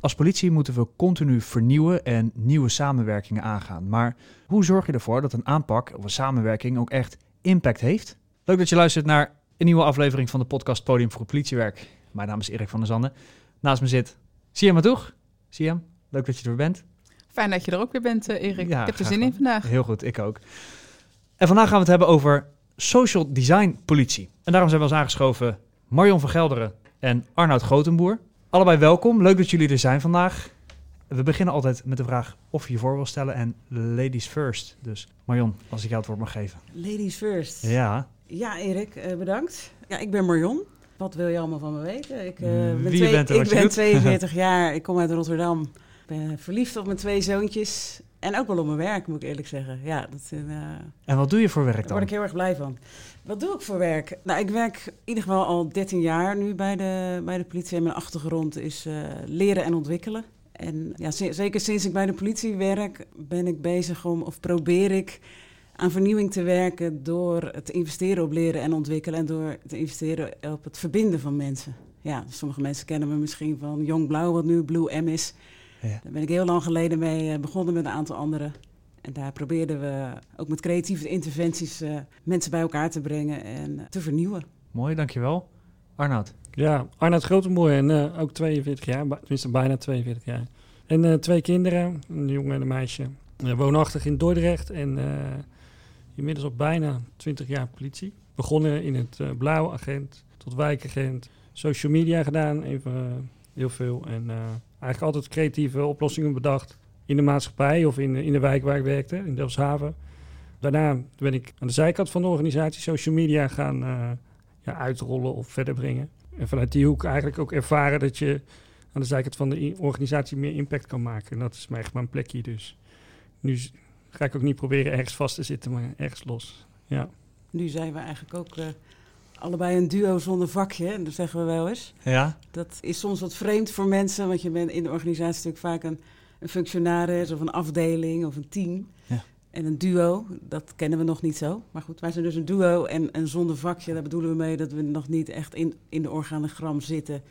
Als politie moeten we continu vernieuwen en nieuwe samenwerkingen aangaan. Maar hoe zorg je ervoor dat een aanpak of een samenwerking ook echt impact heeft? Leuk dat je luistert naar een nieuwe aflevering van de podcast Podium voor het Politiewerk. Mijn naam is Erik van der Zanden. Naast me zit Siam Matoeg. Siam, leuk dat je er weer bent. Fijn dat je er ook weer bent, eh, Erik. Ja, ik heb er zin in vandaag. Heel goed, ik ook. En vandaag gaan we het hebben over social design politie. En daarom zijn we ons aangeschoven Marion van Gelderen en Arnoud Grotenboer. Allebei welkom, leuk dat jullie er zijn vandaag. We beginnen altijd met de vraag of je je voor wil stellen en ladies first. Dus Marion, als ik jou het woord mag geven. Ladies first. Ja, Ja, Erik, eh, bedankt. Ja, ik ben Marion. Wat wil je allemaal van me weten? Ik, eh, ben, Wie je bent en ik ben doet. 42 jaar, ik kom uit Rotterdam. Ik ben verliefd op mijn twee zoontjes. En ook wel op mijn werk, moet ik eerlijk zeggen. Ja, dat, eh, en wat doe je voor werk daar dan? word ik heel erg blij van. Wat doe ik voor werk? Nou, ik werk in ieder geval al 13 jaar nu bij de, bij de politie. En mijn achtergrond is eh, leren en ontwikkelen. En ja, zeker sinds ik bij de politie werk, ben ik bezig om, of probeer ik aan vernieuwing te werken door te investeren op leren en ontwikkelen en door te investeren op het verbinden van mensen. Ja, sommige mensen kennen me misschien van Jong Blauw, wat nu Blue M is. Ja. Daar ben ik heel lang geleden mee eh, begonnen met een aantal anderen. En daar probeerden we ook met creatieve interventies eh, mensen bij elkaar te brengen en eh, te vernieuwen. Mooi, dankjewel. Arnoud. Ja, Arnoud Grotenboer en eh, ook 42 jaar, tenminste bijna 42 jaar. En eh, twee kinderen, een jongen en een meisje. Woonachtig in Dordrecht en eh, inmiddels al bijna 20 jaar politie. Begonnen in het eh blauw agent tot wijkagent. Social media gedaan, even heel veel. En eh, eigenlijk altijd creatieve oplossingen bedacht. In de maatschappij of in, in de wijk waar ik werkte, in Delfshaven. Daarna ben ik aan de zijkant van de organisatie social media gaan eh, ja, uitrollen of verder brengen. En vanuit die hoek eigenlijk ook ervaren dat je aan de zijkant van de organisatie meer impact kan maken. En dat is echt mijn plekje dus. Nu ga ik ook niet proberen ergens vast te zitten, maar ergens los. Ja, Nu zijn we eigenlijk ook eh, allebei een duo zonder vakje, hè, dat zeggen we wel eens. Ja? Dat is soms wat vreemd voor mensen, want je bent in de organisatie natuurlijk vaak een, een functionaris of een afdeling of een team. Ja. En een duo, dat kennen we nog niet zo. Maar goed, wij zijn dus een duo en een zonder vakje. Daar bedoelen we mee dat we nog niet echt in, in de organogram zitten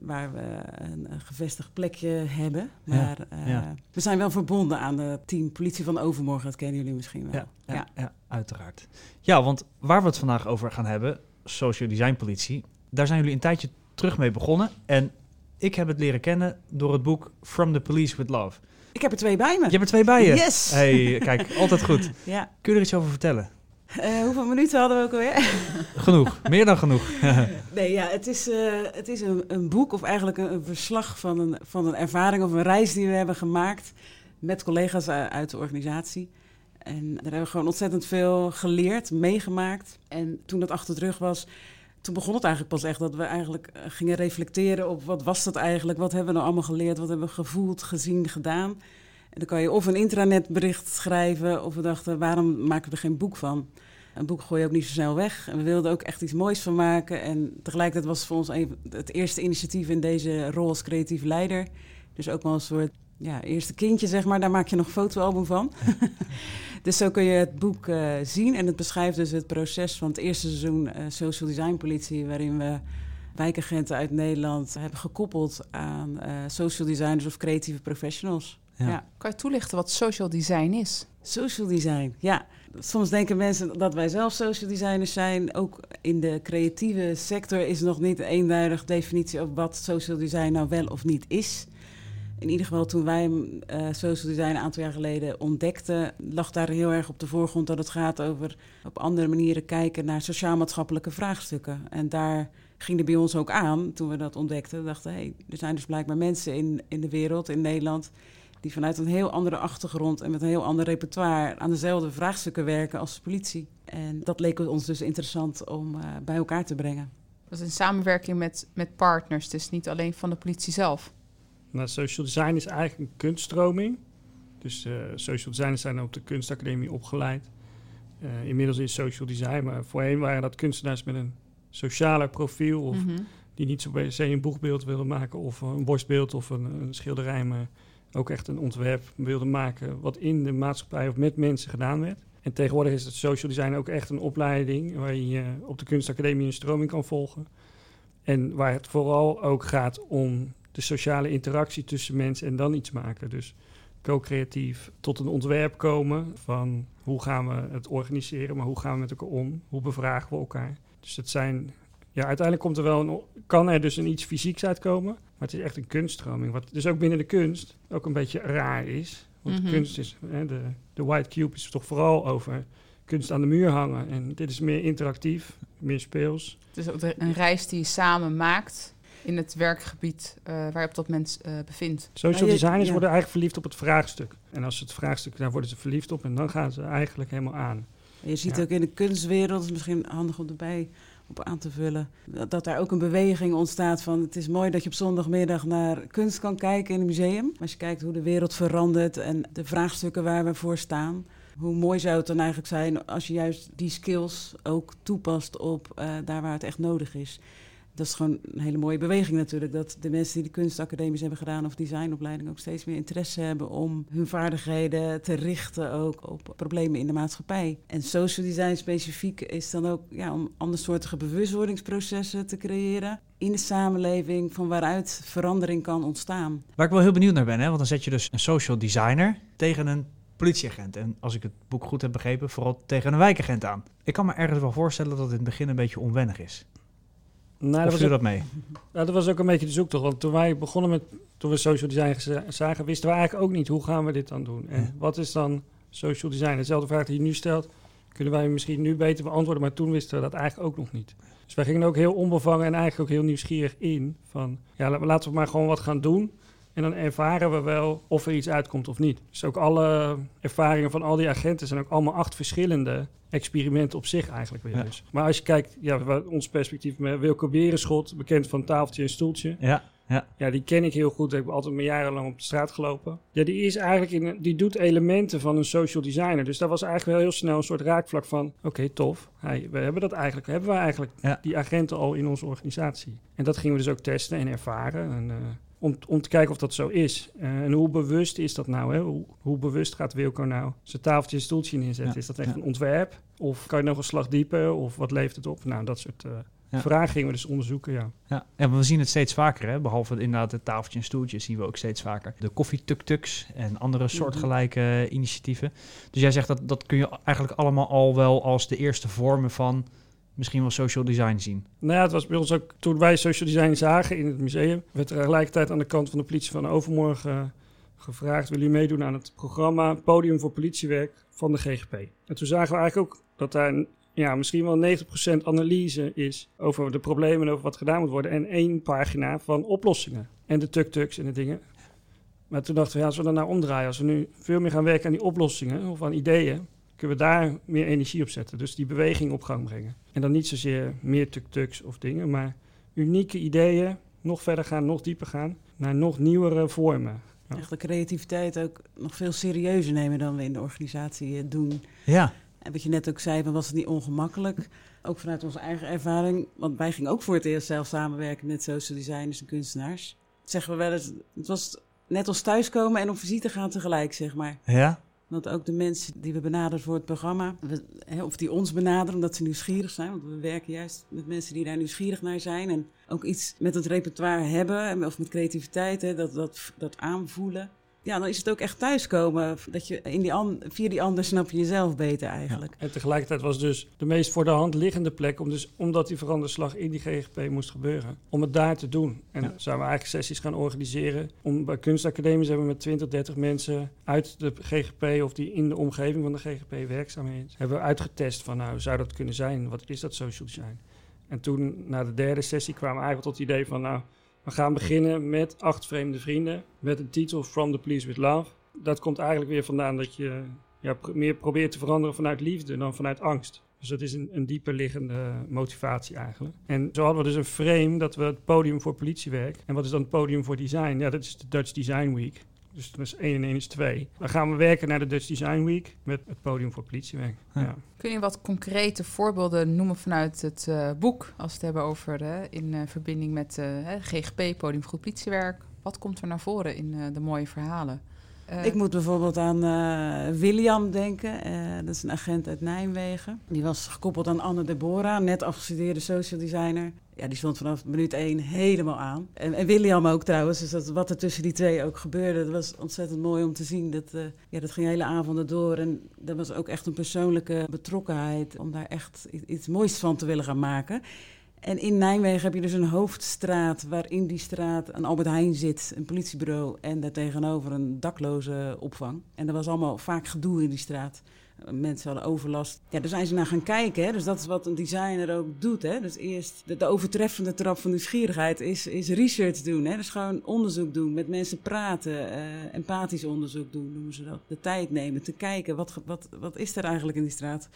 waar we een, een gevestigd plekje hebben. Ja, Maar eh, ja. we zijn wel verbonden aan het team Politie van Overmorgen. Dat kennen jullie misschien wel. Ja, ja. uiteraard. Ja, want waar we het vandaag over gaan hebben, social design politie, daar zijn jullie een tijdje terug mee begonnen. En ik heb het leren kennen door het boek From the Police with Love. Ik heb er twee bij me. Je hebt er twee bij je. Yes! Hey, kijk, altijd goed. Ja. Kun je er iets over vertellen? Eh, hoeveel minuten hadden we ook alweer? Genoeg, meer dan genoeg. Nee, ja, het is, eh, het is een, een boek of eigenlijk een, een verslag van een, van een ervaring of een reis die we hebben gemaakt met collega's u- uit de organisatie. En daar hebben we gewoon ontzettend veel geleerd, meegemaakt. En toen dat achter de rug was, toen begon het eigenlijk pas echt dat we eigenlijk eh, gingen reflecteren op wat was dat eigenlijk, wat hebben we nou allemaal geleerd, wat hebben we gevoeld, gezien, gedaan. En dan kan je of een intranetbericht schrijven of we dachten, waarom maken we er geen boek van? Een boek gooi je ook niet zo snel weg. En we wilden ook echt iets moois van maken. En tegelijkertijd was het voor ons het eerste initiatief in deze rol als creatief leider. Dus ook wel een soort ja, eerste kindje, zeg maar. Daar maak je nog een fotoalbum van. dus zo kun je het boek eh, zien. En het beschrijft dus het proces van het eerste seizoen eh, Social Design Politie... waarin we wijkagenten uit Nederland hebben gekoppeld aan eh, social designers of creatieve professionals. Ja. ja. Kan je toelichten wat social design is? Social design, ja. Soms denken mensen dat wij zelf social designers zijn. Ook in de creatieve sector is nog niet een eenduidig definitie op wat social design nou wel of niet is. In ieder geval toen wij eh, social design een aantal jaar geleden ontdekten, lag daar heel erg op de voorgrond dat het gaat over op andere manieren kijken naar sociaal-maatschappelijke vraagstukken. En daar ging er bij ons ook aan toen we dat ontdekten. We dachten, hé, hey, er zijn dus blijkbaar mensen in, in de wereld, in Nederland, die vanuit een heel andere achtergrond en met een heel ander repertoire aan dezelfde vraagstukken werken als de politie. En dat leek ons dus interessant om eh, bij elkaar te brengen. Dat is in samenwerking met, met partners, dus niet alleen van de politie zelf. Nou, social design is eigenlijk een kunststroming. Dus eh, social designers zijn op de kunstacademie opgeleid. Eh, inmiddels is social design, maar voorheen waren dat kunstenaars met een socialer profiel. Of Mhm. die niet zo per se een boegbeeld wilden maken of een borstbeeld of een, een schilderij, maar ook echt een ontwerp wilden maken wat in de maatschappij of met mensen gedaan werd. En tegenwoordig is het social design ook echt een opleiding waar je op de kunstacademie een stroming kan volgen. En waar het vooral ook gaat om de sociale interactie tussen mensen en dan iets maken. Dus co-creatief tot een ontwerp komen van hoe gaan we het organiseren, maar hoe gaan we met elkaar om? Hoe bevragen we elkaar? Dus het zijn, ja, uiteindelijk komt er wel een, kan er dus een iets fysieks uitkomen, maar het is echt een kunststroming. Wat dus ook binnen de kunst ook een beetje raar is. Want Mhm. kunst is, hè, de, de White Cube is toch vooral over kunst aan de muur hangen. En dit is meer interactief, meer speels. Het is ook een reis die je samen maakt in het werkgebied eh, waar je op dat moment eh, bevindt. Social je- designers ja. worden eigenlijk verliefd op het vraagstuk. En als het vraagstuk, daar worden ze verliefd op en dan gaan ze eigenlijk helemaal aan. En je ziet Ja. ook in de kunstwereld, dat is misschien handig om erbij op aan te vullen, dat, dat daar ook een beweging ontstaat van het is mooi dat je op zondagmiddag naar kunst kan kijken in een museum. Maar als je kijkt hoe de wereld verandert en de vraagstukken waar we voor staan, hoe mooi zou het dan eigenlijk zijn als je juist die skills ook toepast op eh, daar waar het echt nodig is. Dat is gewoon een hele mooie beweging natuurlijk. Dat de mensen die de kunstacademies hebben gedaan of designopleiding ook steeds meer interesse hebben om hun vaardigheden te richten ook op problemen in de maatschappij. En social design specifiek is dan ook ja, om andersoortige bewustwordingsprocessen te creëren in de samenleving van waaruit verandering kan ontstaan. Waar ik wel heel benieuwd naar ben, hè? want dan zet je dus een social designer tegen een politieagent. En als ik het boek goed heb begrepen, vooral tegen een wijkagent aan. Ik kan me ergens wel voorstellen dat het in het begin een beetje onwennig is. Nou, dat, was ook, dat mee? nou, dat was ook een beetje de zoektocht. Want toen wij begonnen met, toen we social design zagen, wisten we eigenlijk ook niet hoe gaan we dit dan doen. En Ja. wat is dan social design? Dezelfde vraag die je nu stelt, kunnen wij misschien nu beter beantwoorden. Maar toen wisten we dat eigenlijk ook nog niet. Dus wij gingen ook heel onbevangen en eigenlijk ook heel nieuwsgierig in. Van, ja, la- laten we maar gewoon wat gaan doen. En dan ervaren we wel of er iets uitkomt of niet. Dus ook alle ervaringen van al die agenten zijn ook allemaal acht verschillende experimenten op zich eigenlijk weer. Ja. Dus. Maar als je kijkt, ja, ons perspectief met Wilco Berenschot, bekend van Tafeltje en Stoeltje. Ja, Ja, die ken ik heel goed. Ik heb altijd mijn jarenlang op de straat gelopen. Ja, die is eigenlijk in, die doet elementen van een social designer. Dus daar was eigenlijk wel heel snel een soort raakvlak van. Oké, tof. Hey, we hebben dat eigenlijk. Hebben we eigenlijk Ja. die agenten al in onze organisatie? En dat gingen we dus ook testen en ervaren. En, eh, om, om te kijken of dat zo is. Eh, en hoe bewust is dat nou? Hè? Hoe, hoe bewust gaat Wilco nou zijn tafeltje en stoeltje neerzetten? Ja, Is dat echt ja. een ontwerp? Of kan je nog een slag dieper? Of wat leeft het op? Nou, dat soort eh, Ja. vragen gingen we dus onderzoeken, ja. ja. En we zien het steeds vaker, hè? behalve inderdaad het tafeltje en stoeltje, zien we ook steeds vaker de koffietuk-tuks en andere soortgelijke initiatieven. Dus jij zegt dat dat kun je eigenlijk allemaal al wel als de eerste vormen van misschien wel social design zien. Nou ja, het was bij ons ook toen wij social design zagen in het museum, werd er tegelijkertijd aan de kant van de politie van Overmorgen gevraagd: willen jullie meedoen aan het programma Podium voor Politiewerk van de GGP? En toen zagen we eigenlijk ook dat daar ja, misschien wel 90% analyse is over de problemen en over wat gedaan moet worden. En één pagina van oplossingen. En de tuk-tuks en de dingen. Maar toen dachten we, ja, als we dat nou omdraaien, als we nu veel meer gaan werken aan die oplossingen of aan ideeën, kunnen we daar meer energie op zetten. Dus die beweging op gang brengen. En dan niet zozeer meer tuk-tuks of dingen, maar unieke ideeën, nog verder gaan, nog dieper gaan, naar nog nieuwere vormen. Ja. Echt de creativiteit ook nog veel serieuzer nemen dan we in de organisatie eh, doen. Ja, En wat je net ook zei, van was het niet ongemakkelijk? Ook vanuit onze eigen ervaring. Want wij gingen ook voor het eerst zelf samenwerken met social designers en kunstenaars. Dat zeggen we wel eens, het was net als thuiskomen en op visite gaan tegelijk, zeg maar. ja, Want ook de mensen die we benaderen voor het programma, of die ons benaderen omdat ze nieuwsgierig zijn. Want we werken juist met mensen die daar nieuwsgierig naar zijn. En ook iets met het repertoire hebben, en- of met creativiteit, dat, dat, dat aanvoelen. Ja, dan is het ook echt thuiskomen. Dat je in die an, via die ander snap je jezelf beter eigenlijk. En tegelijkertijd was dus de meest voor de hand liggende plek, om dus, omdat die veranderslag in die GGP moest gebeuren, om het daar te doen. En Ja. dan zouden we eigenlijk sessies gaan organiseren. Om, bij kunstacademies hebben we met 20, 30 mensen uit de GGP of die in de omgeving van de GGP werkzaam is, hebben we uitgetest van nou, zou dat kunnen zijn? Wat is dat social design? En toen, na de derde sessie, kwamen we eigenlijk tot het idee van nou, we gaan beginnen met acht vreemde vrienden, met een titel From the Police with Love. Dat komt eigenlijk weer vandaan dat je ja, meer probeert te veranderen vanuit liefde dan vanuit angst. Dus dat is een, een dieper liggende motivatie eigenlijk. En zo hadden we dus een frame dat we het podium voor politiewerk. En wat is dan het podium voor design? Ja, dat is de Dutch Design Week. Dus dat is 1 en 1 is 2. Dan gaan we werken naar de Dutch Design Week met het podium voor politiewerk. Ja. Ja. Kun je wat concrete voorbeelden noemen vanuit het eh, boek, als we het hebben over eh, in eh, verbinding met eh, hè, GGP, Podium voor Politiewerk? Wat komt er naar voren in eh, de mooie verhalen? Eh, Ik moet bijvoorbeeld aan eh, William denken. Eh, dat is een agent uit Nijmegen. Die was gekoppeld aan Anne Deborah, net afgestudeerde social designer. Ja, die stond vanaf minuut één helemaal aan. En, en William ook trouwens. Dus wat er tussen die twee ook gebeurde, dat was ontzettend mooi om te zien. Dat, ja, dat ging hele avonden door. En dat was ook echt een persoonlijke betrokkenheid om daar echt iets moois van te willen gaan maken. En in Nijmegen heb je dus een hoofdstraat waarin die straat een Albert Heijn zit, een politiebureau en daartegenover een dakloze opvang. En er was allemaal vaak gedoe in die straat. Mensen hadden overlast. Ja, daar zijn ze naar gaan kijken. Hè? Dus dat is wat een designer ook doet. Hè? Dus eerst de, de overtreffende trap van nieuwsgierigheid is, is research doen. Hè? Dus gewoon onderzoek doen, met mensen praten, eh, empathisch onderzoek doen, noemen ze dat. De tijd nemen, te kijken, wat, wat, wat is er eigenlijk in die straat?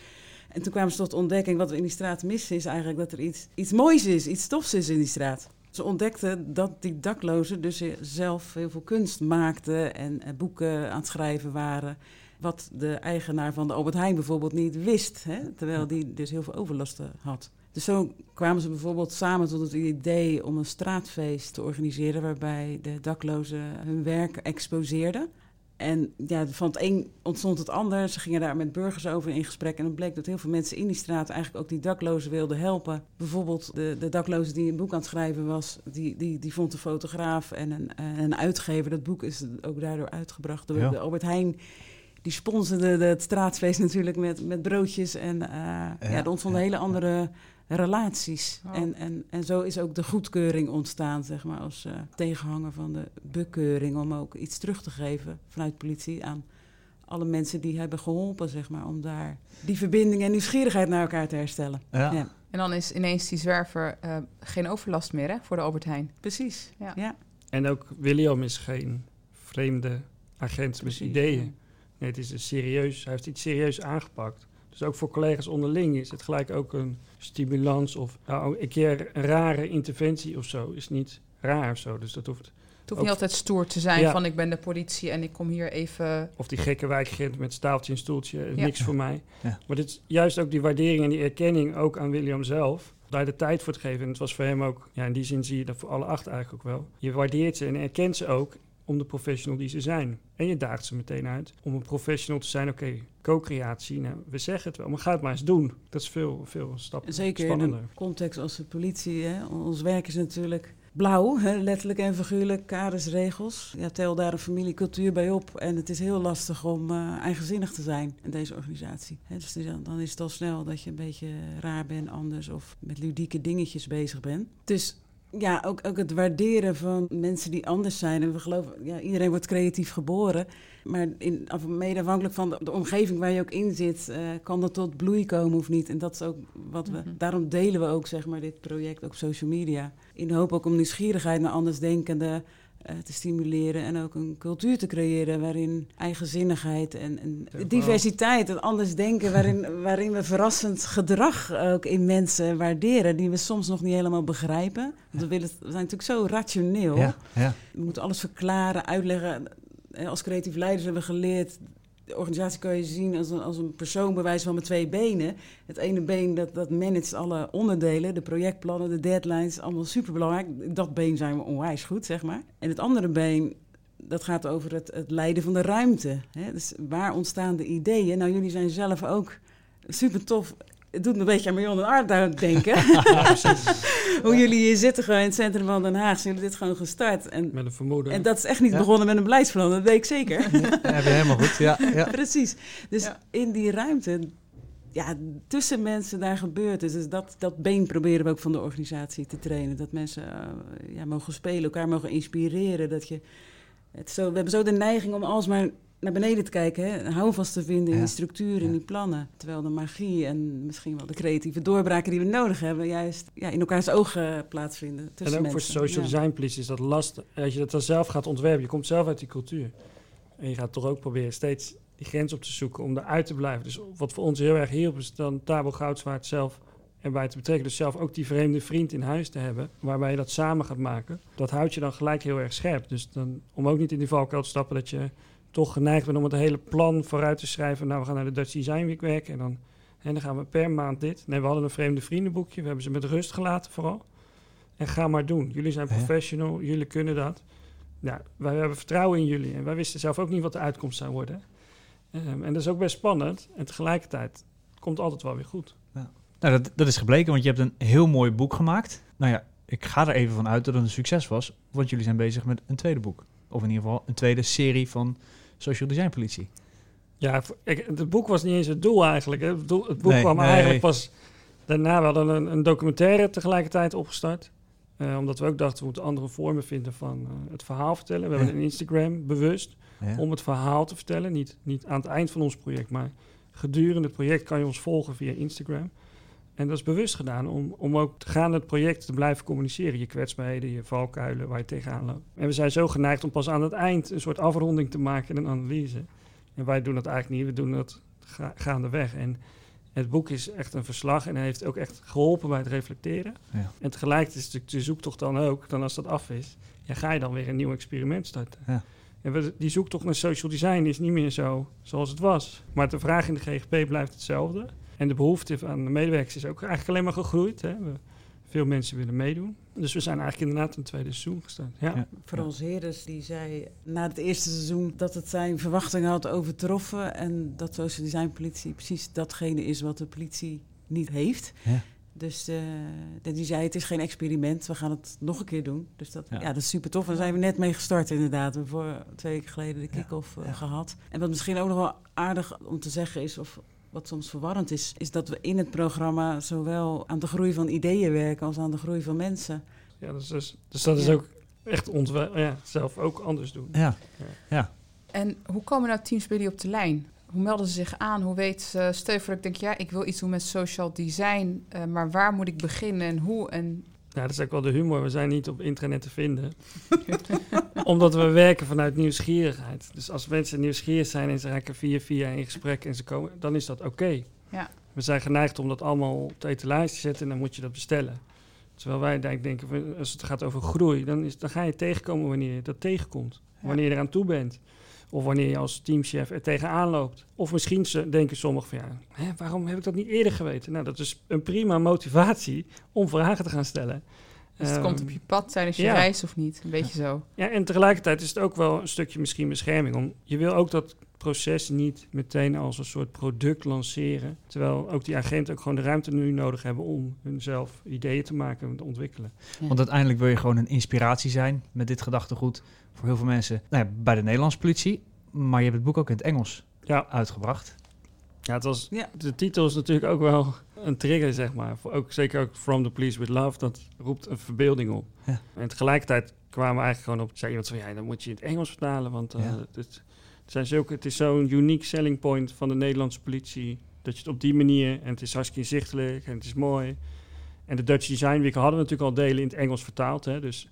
En toen kwamen ze tot de ontdekking, wat we in die straat missen, is eigenlijk dat er iets, iets moois is, iets tofs is in die straat. Ze ontdekten dat die daklozen dus zelf heel veel kunst maakten en eh, boeken aan het schrijven waren. Wat de eigenaar van de Albert Heijn bijvoorbeeld niet wist, hè? terwijl die dus heel veel overlasten had. Dus zo kwamen ze bijvoorbeeld samen tot het idee om een straatfeest te organiseren waarbij de daklozen hun werk exposeerden. En ja, van het een ontstond het ander. Ze gingen daar met burgers over in gesprek. En het bleek dat heel veel mensen in die straat eigenlijk ook die daklozen wilden helpen. Bijvoorbeeld de, de dakloze die een boek aan het schrijven was, die, die, die vond een fotograaf en een, een uitgever. Dat boek is ook daardoor uitgebracht door Ja. de Albert Heijn. Die sponsorde de- het straatfeest natuurlijk met, met broodjes. En eh, ja, er ontstonden ja, hele andere relaties. Oh. En, en, en zo is ook de goedkeuring ontstaan, zeg maar, als eh, tegenhanger van de bekeuring. Om ook iets terug te geven vanuit politie aan alle mensen die hebben geholpen, zeg maar, om daar die verbinding en nieuwsgierigheid naar elkaar te herstellen. Ja. Ja. En dan is ineens die zwerver eh, geen overlast meer hè, voor de Albert Heijn. Precies. Ja. ja. En ook William is geen vreemde agent met ideeën. ja. Nee, het is een serieus, hij heeft iets serieus aangepakt. Dus ook voor collega's onderling is het gelijk ook een stimulans of nou, een keer een rare interventie of zo. Is niet raar of zo. Dus dat hoeft. Het hoeft Ook- niet altijd stoer te zijn Ja. van ik ben de politie en ik kom hier even... Of die gekke wijkagent met staaltje en stoeltje, Ja. niks voor mij. Ja. Maar dit is juist ook die waardering en die erkenning ook aan William zelf. Daar de tijd voor te geven. En het was voor hem ook, ja, in die zin zie je dat voor alle acht eigenlijk ook wel. Je waardeert ze en erkent ze ook om de professional die ze zijn. En je daagt ze meteen uit om een professional te zijn. Oké, co-creatie, nou, we zeggen het wel, maar ga het maar eens doen. Dat is veel, veel stappen Zeker in spannender. een context als de politie. Hè. Ons werk is natuurlijk blauw, hè, letterlijk en figuurlijk, kaders, regels. Ja, tel daar een familiecultuur bij op. En het is heel lastig om eh, eigenzinnig te zijn in deze organisatie. Hè, dus dan, dan is het al snel dat je een beetje raar bent, anders of met ludieke dingetjes bezig bent. Dus ja, ook, ook het waarderen van mensen die anders zijn. En we geloven, ja, iedereen wordt creatief geboren. Maar in, af- mede afhankelijk van de, de omgeving waar je ook in zit, eh, kan dat tot bloei komen of niet. En dat is ook wat we. Mhm. Daarom delen we ook zeg maar, dit project op social media. In de hoop ook om nieuwsgierigheid naar andersdenkenden te stimuleren. En ook een cultuur te creëren waarin eigenzinnigheid en, en Ja, diversiteit en anders denken. Waarin, waarin we verrassend gedrag ook in mensen waarderen. Die we soms nog niet helemaal begrijpen. Want we, willen, we zijn natuurlijk zo rationeel. Ja, ja. We moeten alles verklaren, uitleggen. Eh, Als creatief leiders hebben we geleerd... De organisatie kan je zien als een, als een persoon bewijs van met twee benen. Het ene been dat, dat managt alle onderdelen, de projectplannen, de deadlines, allemaal superbelangrijk. Dat been zijn we onwijs goed, zeg maar. En het andere been, dat gaat over het, het leiden van de ruimte. Hè? Dus waar ontstaan de ideeën? Nou, jullie zijn zelf ook super tof. Het doet me een beetje aan Marion en Art denken. Hoe jullie hier zitten gewoon in het centrum van Den Haag. Zijn jullie dit gewoon gestart. En, Met een vermoeden. en dat is echt niet Ja. begonnen met een beleidsplan, dat weet ik zeker. Ja, helemaal goed. Ja, ja. Precies. Dus Ja. in die ruimte, ja, tussen mensen daar gebeurt het. Dus dat, dat been proberen we ook van de organisatie te trainen. Dat mensen eh, ja, mogen spelen, elkaar mogen inspireren. Dat je het zo, we hebben zo de neiging om alsmaar naar beneden te kijken. Hè? Houvast te vinden in die structuur, in Ja. die plannen. Terwijl de magie en misschien wel de creatieve doorbraken die we nodig hebben... juist ja, in elkaars ogen plaatsvinden En ook voor mensen. social Ja. design police is dat lastig. Als je dat dan zelf gaat ontwerpen, je komt zelf uit die cultuur. En je gaat toch ook proberen steeds die grens op te zoeken om eruit te blijven. Dus wat voor ons heel erg hielp, is dan Tabel Goudswaard zelf erbij te betrekken. Dus zelf ook die vreemde vriend in huis te hebben, waarbij je dat samen gaat maken. Dat houdt je dan gelijk heel erg scherp. Dus dan, om ook niet in die valkuil te stappen dat je toch geneigd bent om het hele plan vooruit te schrijven. Nou, we gaan naar de Dutch Design Week werken en dan, en dan gaan we per maand dit. Nee, we hadden een vreemde vriendenboekje. We hebben ze met rust gelaten vooral. En ga maar doen. Jullie zijn Ja. professional, jullie kunnen dat. ja, wij hebben vertrouwen in jullie. En wij wisten zelf ook niet wat de uitkomst zou worden. Ehm, en dat is ook best spannend. En tegelijkertijd komt altijd wel weer goed. Nou, dat, dat is gebleken, want je hebt een heel mooi boek gemaakt. Nou ja, ik ga er even van uit dat het een succes was, want jullie zijn bezig met een tweede boek. Of in ieder geval een tweede serie van Social Design Politie. Ja, ik, het boek was niet eens het doel eigenlijk. Hè. Het, doel- het boek Nee, kwam nee. eigenlijk pas daarna. We hadden een, een documentaire tegelijkertijd opgestart. Eh, omdat we ook dachten, we moeten andere vormen vinden van eh, het verhaal vertellen. We hebben een Instagram bewust Ja. om het verhaal te vertellen. Niet, niet aan het eind van ons project, maar gedurende het project kan je ons volgen via Instagram. En dat is bewust gedaan om, om ook te gaan het project te blijven communiceren. Je kwetsbaarheden, je valkuilen, waar je tegenaan loopt. En we zijn zo geneigd om pas aan het eind een soort afronding te maken en een analyse. En wij doen dat eigenlijk niet, we doen dat ga, gaandeweg. En het boek is echt een verslag en heeft ook echt geholpen bij het reflecteren. Ja. En tegelijkertijd is natuurlijk de zoektocht dan ook, dan als dat af is, ja, ga je dan weer een nieuw experiment starten. Ja. En we- die zoektocht naar social design is niet meer zo zoals het was. Maar de vraag in de GGP blijft hetzelfde. En de behoefte aan de medewerkers is ook eigenlijk alleen maar gegroeid. Hè. We, veel mensen willen meedoen. Dus we zijn eigenlijk inderdaad een tweede seizoen gestart. Ja. Ja. Frans Heres die zei na het eerste seizoen dat het zijn verwachtingen had overtroffen. En dat social design politie precies datgene is wat de politie niet heeft. Ja. Dus eh, die zei het is geen experiment, we gaan het nog een keer doen. Dus dat, Ja. ja. dat is super tof. En daar zijn we net mee gestart inderdaad. We hebben voor twee weken geleden de kick-off eh, Ja. gehad. En wat misschien ook nog wel aardig om te zeggen is, of wat soms verwarrend is, is dat we in het programma zowel aan de groei van ideeën werken als aan de groei van mensen. Ja, dus, dus, dus dat is Ja. ook echt ons ja, zelf ook anders doen. Ja. En hoe komen nou teams bij jullie op de lijn? Hoe melden ze zich aan? Hoe weet je voor dat ik denk, ja, ik wil iets doen met social design, eh, maar waar moet ik beginnen en hoe? En Ja, dat is ook wel de humor. We zijn niet op internet te vinden. Omdat we werken vanuit nieuwsgierigheid. Dus als mensen nieuwsgierig zijn en ze raken via via in gesprek en ze komen, dan is dat oké. Ja. We zijn geneigd om dat allemaal op de etalage te zetten en dan moet je dat bestellen. Terwijl wij denk- denken, als het gaat over groei, dan, is, dan ga je tegenkomen wanneer je dat tegenkomt. Wanneer je eraan toe bent. Of wanneer je als teamchef er tegenaan loopt. Of misschien denken sommigen van ja, hè, waarom heb ik dat niet eerder geweten? Nou, dat is een prima motivatie om vragen te gaan stellen. Dus het Ehm, komt op je pad tijdens je ja. reis of niet? Een beetje zo. Ja, en tegelijkertijd is het ook wel een stukje misschien bescherming. Om, je wil ook dat proces niet meteen als een soort product lanceren. Terwijl ook die agenten ook gewoon de ruimte nu nodig hebben om hunzelf ideeën te maken en te ontwikkelen. Want uiteindelijk wil je gewoon een inspiratie zijn met dit gedachtegoed voor heel veel mensen. Nou ja, bij de Nederlandse politie, maar je hebt het boek ook in het Engels Ja, uitgebracht. Ja, het was, Ja. de titel is natuurlijk ook wel een trigger, zeg maar. Ook, zeker ook From the Police with Love, dat roept een verbeelding op. Ja. En tegelijkertijd kwamen we eigenlijk gewoon op, zei iemand van ja, dan moet je in het Engels vertalen, want eh, Ja. het, het zijn zulke, het is zo'n unique selling point van de Nederlandse politie, dat je het op die manier, en het is hartstikke inzichtelijk en het is mooi. En de Dutch Design Week hadden we natuurlijk al delen in het Engels vertaald, hè, dus,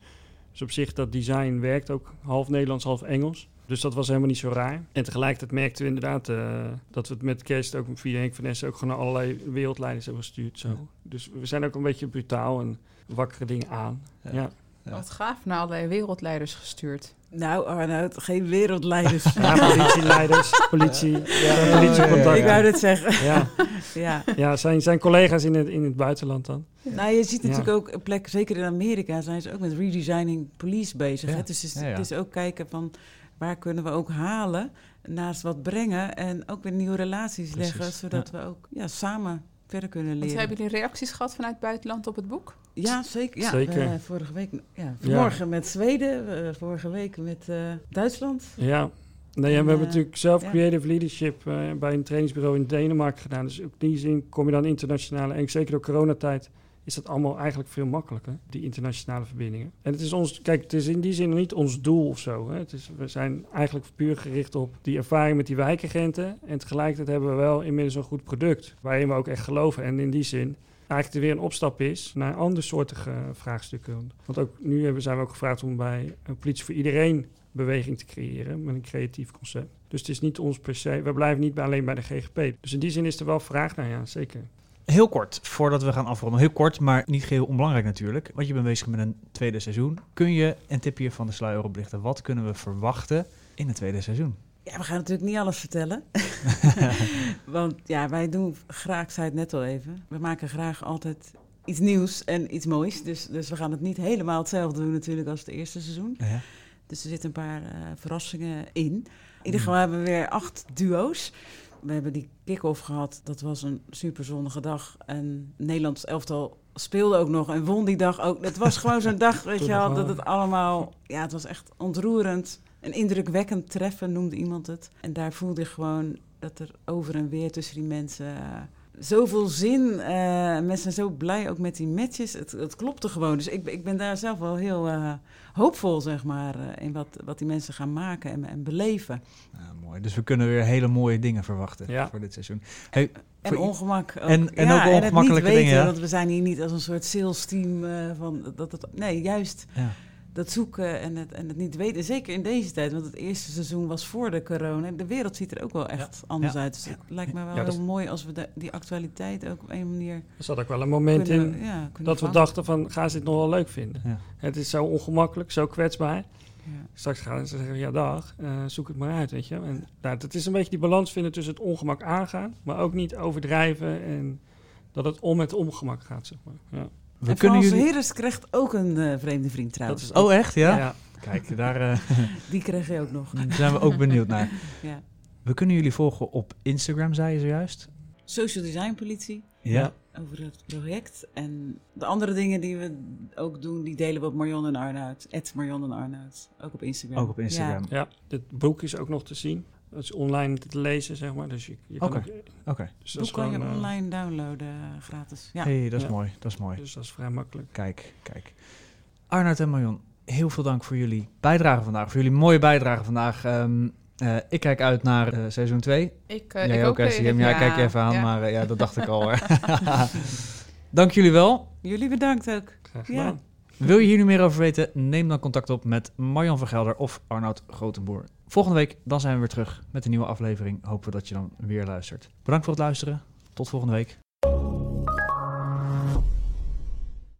dus op zich dat design werkt ook half Nederlands, half Engels. Dus dat was helemaal niet zo raar. En tegelijkertijd merkten we inderdaad eh, dat we het met kerst ook via Henk van Essen ook gewoon naar allerlei wereldleiders hebben gestuurd. Zo. Ja. Dus we zijn ook een beetje brutaal en wakkere dingen aan. Ja. Ja. Ja. Wat gaaf, naar allerlei wereldleiders gestuurd. Nou, Arnoud, geen wereldleiders. Ja, politieleiders, politie, Ja, politiecontact. Ik wou het zeggen. Ja, Ja. ja zijn, zijn collega's in het, in het buitenland dan. Nou, je ziet Ja. natuurlijk ook een plek, zeker in Amerika, zijn ze ook met redesigning police bezig. Ja. Hè? Dus het is, Ja, ja. het is ook kijken van waar kunnen we ook halen, naast wat brengen en ook weer nieuwe relaties Precies, leggen, zodat we ook ja, samen verder kunnen Want leren. hebben jullie reacties gehad vanuit het buitenland op het boek? Ja, zeker. Ja, Zeker. eh, vorige week, ja, vanmorgen met Zweden, eh, vorige week met eh, Duitsland. Ja. Nee, en En, we hebben natuurlijk zelf ja. creative leadership eh, bij een trainingsbureau in Denemarken gedaan. Dus ook in die zin kom je dan internationale, en zeker door coronatijd, is dat allemaal eigenlijk veel makkelijker, die internationale verbindingen. En het is ons, kijk, het is in die zin niet ons doel of zo. Hè. Het is, we zijn eigenlijk puur gericht op die ervaring met die wijkagenten. En tegelijkertijd hebben we wel inmiddels een goed product, waarin we ook echt geloven. En in die zin eigenlijk er weer een opstap is naar andersoortige eh, vraagstukken. Want ook nu hebben, zijn we ook gevraagd om bij een politie voor iedereen beweging te creëren met een creatief concept. Dus het is niet ons per se, we blijven niet alleen bij de GGP. Dus in die zin is er wel vraag naar, ja, zeker. Heel kort, voordat we gaan afronden. Heel kort, maar niet geheel onbelangrijk natuurlijk. Want je bent bezig met een tweede seizoen. Kun je een tipje van de sluier oplichten? Wat kunnen we verwachten in het tweede seizoen? Ja, we gaan natuurlijk niet alles vertellen. Want ja, wij doen graag, ik zei het net al even, we maken graag altijd iets nieuws en iets moois. Dus, dus we gaan het niet helemaal hetzelfde doen natuurlijk als het eerste seizoen. Ja. Dus er zitten een paar eh, verrassingen in. In ieder geval hebben we weer acht duo's. We hebben die kick-off gehad. Dat was een super zonnige dag. En Nederlands elftal speelde ook nog en won die dag ook. Het was gewoon zo'n dag, weet je wel, dat het allemaal... Ja, het was echt ontroerend. Een indrukwekkend treffen noemde iemand het. En daar voelde je gewoon dat er over en weer tussen die mensen... zoveel zin. eh, mensen zijn zo blij ook met die matches. Het, het klopte gewoon. Dus ik, ik ben daar zelf wel heel eh, hoopvol, zeg maar, eh, in wat, wat die mensen gaan maken en, en beleven. Ja, mooi. Dus we kunnen weer hele mooie dingen verwachten Ja. voor dit seizoen. Hey, En ongemak. Ook. En- en Ja, ook het niet ongemakkelijke weten, dingen, ja. Want we zijn hier niet als een soort sales team eh, van dat het. Nee, juist ja. Dat zoeken en het, en het niet weten. Zeker in deze tijd, want het eerste seizoen was voor de corona. De wereld ziet er ook wel echt anders Ja. uit. Dus het lijkt me wel heel is- mooi als we de- die actualiteit ook op een manier Er zat ook wel een moment kunnen, in dat we dachten van, gaan ze dit nog wel leuk vinden? Ja. Het is zo ongemakkelijk, zo kwetsbaar. Ja. Straks gaan ze zeggen, ja dag, eh, zoek het maar uit, weet je. En nou, het is een beetje die balans vinden tussen het ongemak aangaan, maar ook niet overdrijven en dat het om het ongemak gaat, zeg maar. Ja. We en kunnen Frans jullie... Heres krijgt ook een eh, vreemde vriend Dat trouwens. is Oh, echt? Ja? ja. Kijk, daar eh, Die kreeg je ook nog. zijn we ook benieuwd naar. Ja. We kunnen jullie volgen op Instagram, zei je zojuist. Social Design Politie. Ja. over het project. En de andere dingen die we ook doen, die delen we op Marion en Arnoud. Het Marion en Arnoud. Ook op Instagram. Ook op Instagram. Ja, dit boek is ook nog te zien. Dat is online te lezen, zeg maar. Dus je, je kan Oké. ook- Oké. dus Ja. dat Hoe is kan je gewoon, eh, online downloaden eh, gratis? Ja. hey, dat is Ja. mooi. Dat is mooi. Dus dat is vrij makkelijk. Kijk, kijk. Arnoud en Marion, heel veel dank voor jullie bijdrage vandaag. Voor jullie mooie bijdrage vandaag. Ehm, eh, ik kijk uit naar eh, seizoen 2. Ik, eh, Jij ik ook, even, Siem? Ja, ja. kijk je even aan, Ja. maar ja, dat dacht ik al dank jullie wel. Jullie bedankt ook. Graag Ja. gedaan. Wil je hier nu meer over weten? Neem dan contact op met Marjan van Gelder of Arnoud Grotenboer. Volgende week dan zijn we weer terug met een nieuwe aflevering. Hopen we dat je dan weer luistert. Bedankt voor het luisteren. Tot volgende week.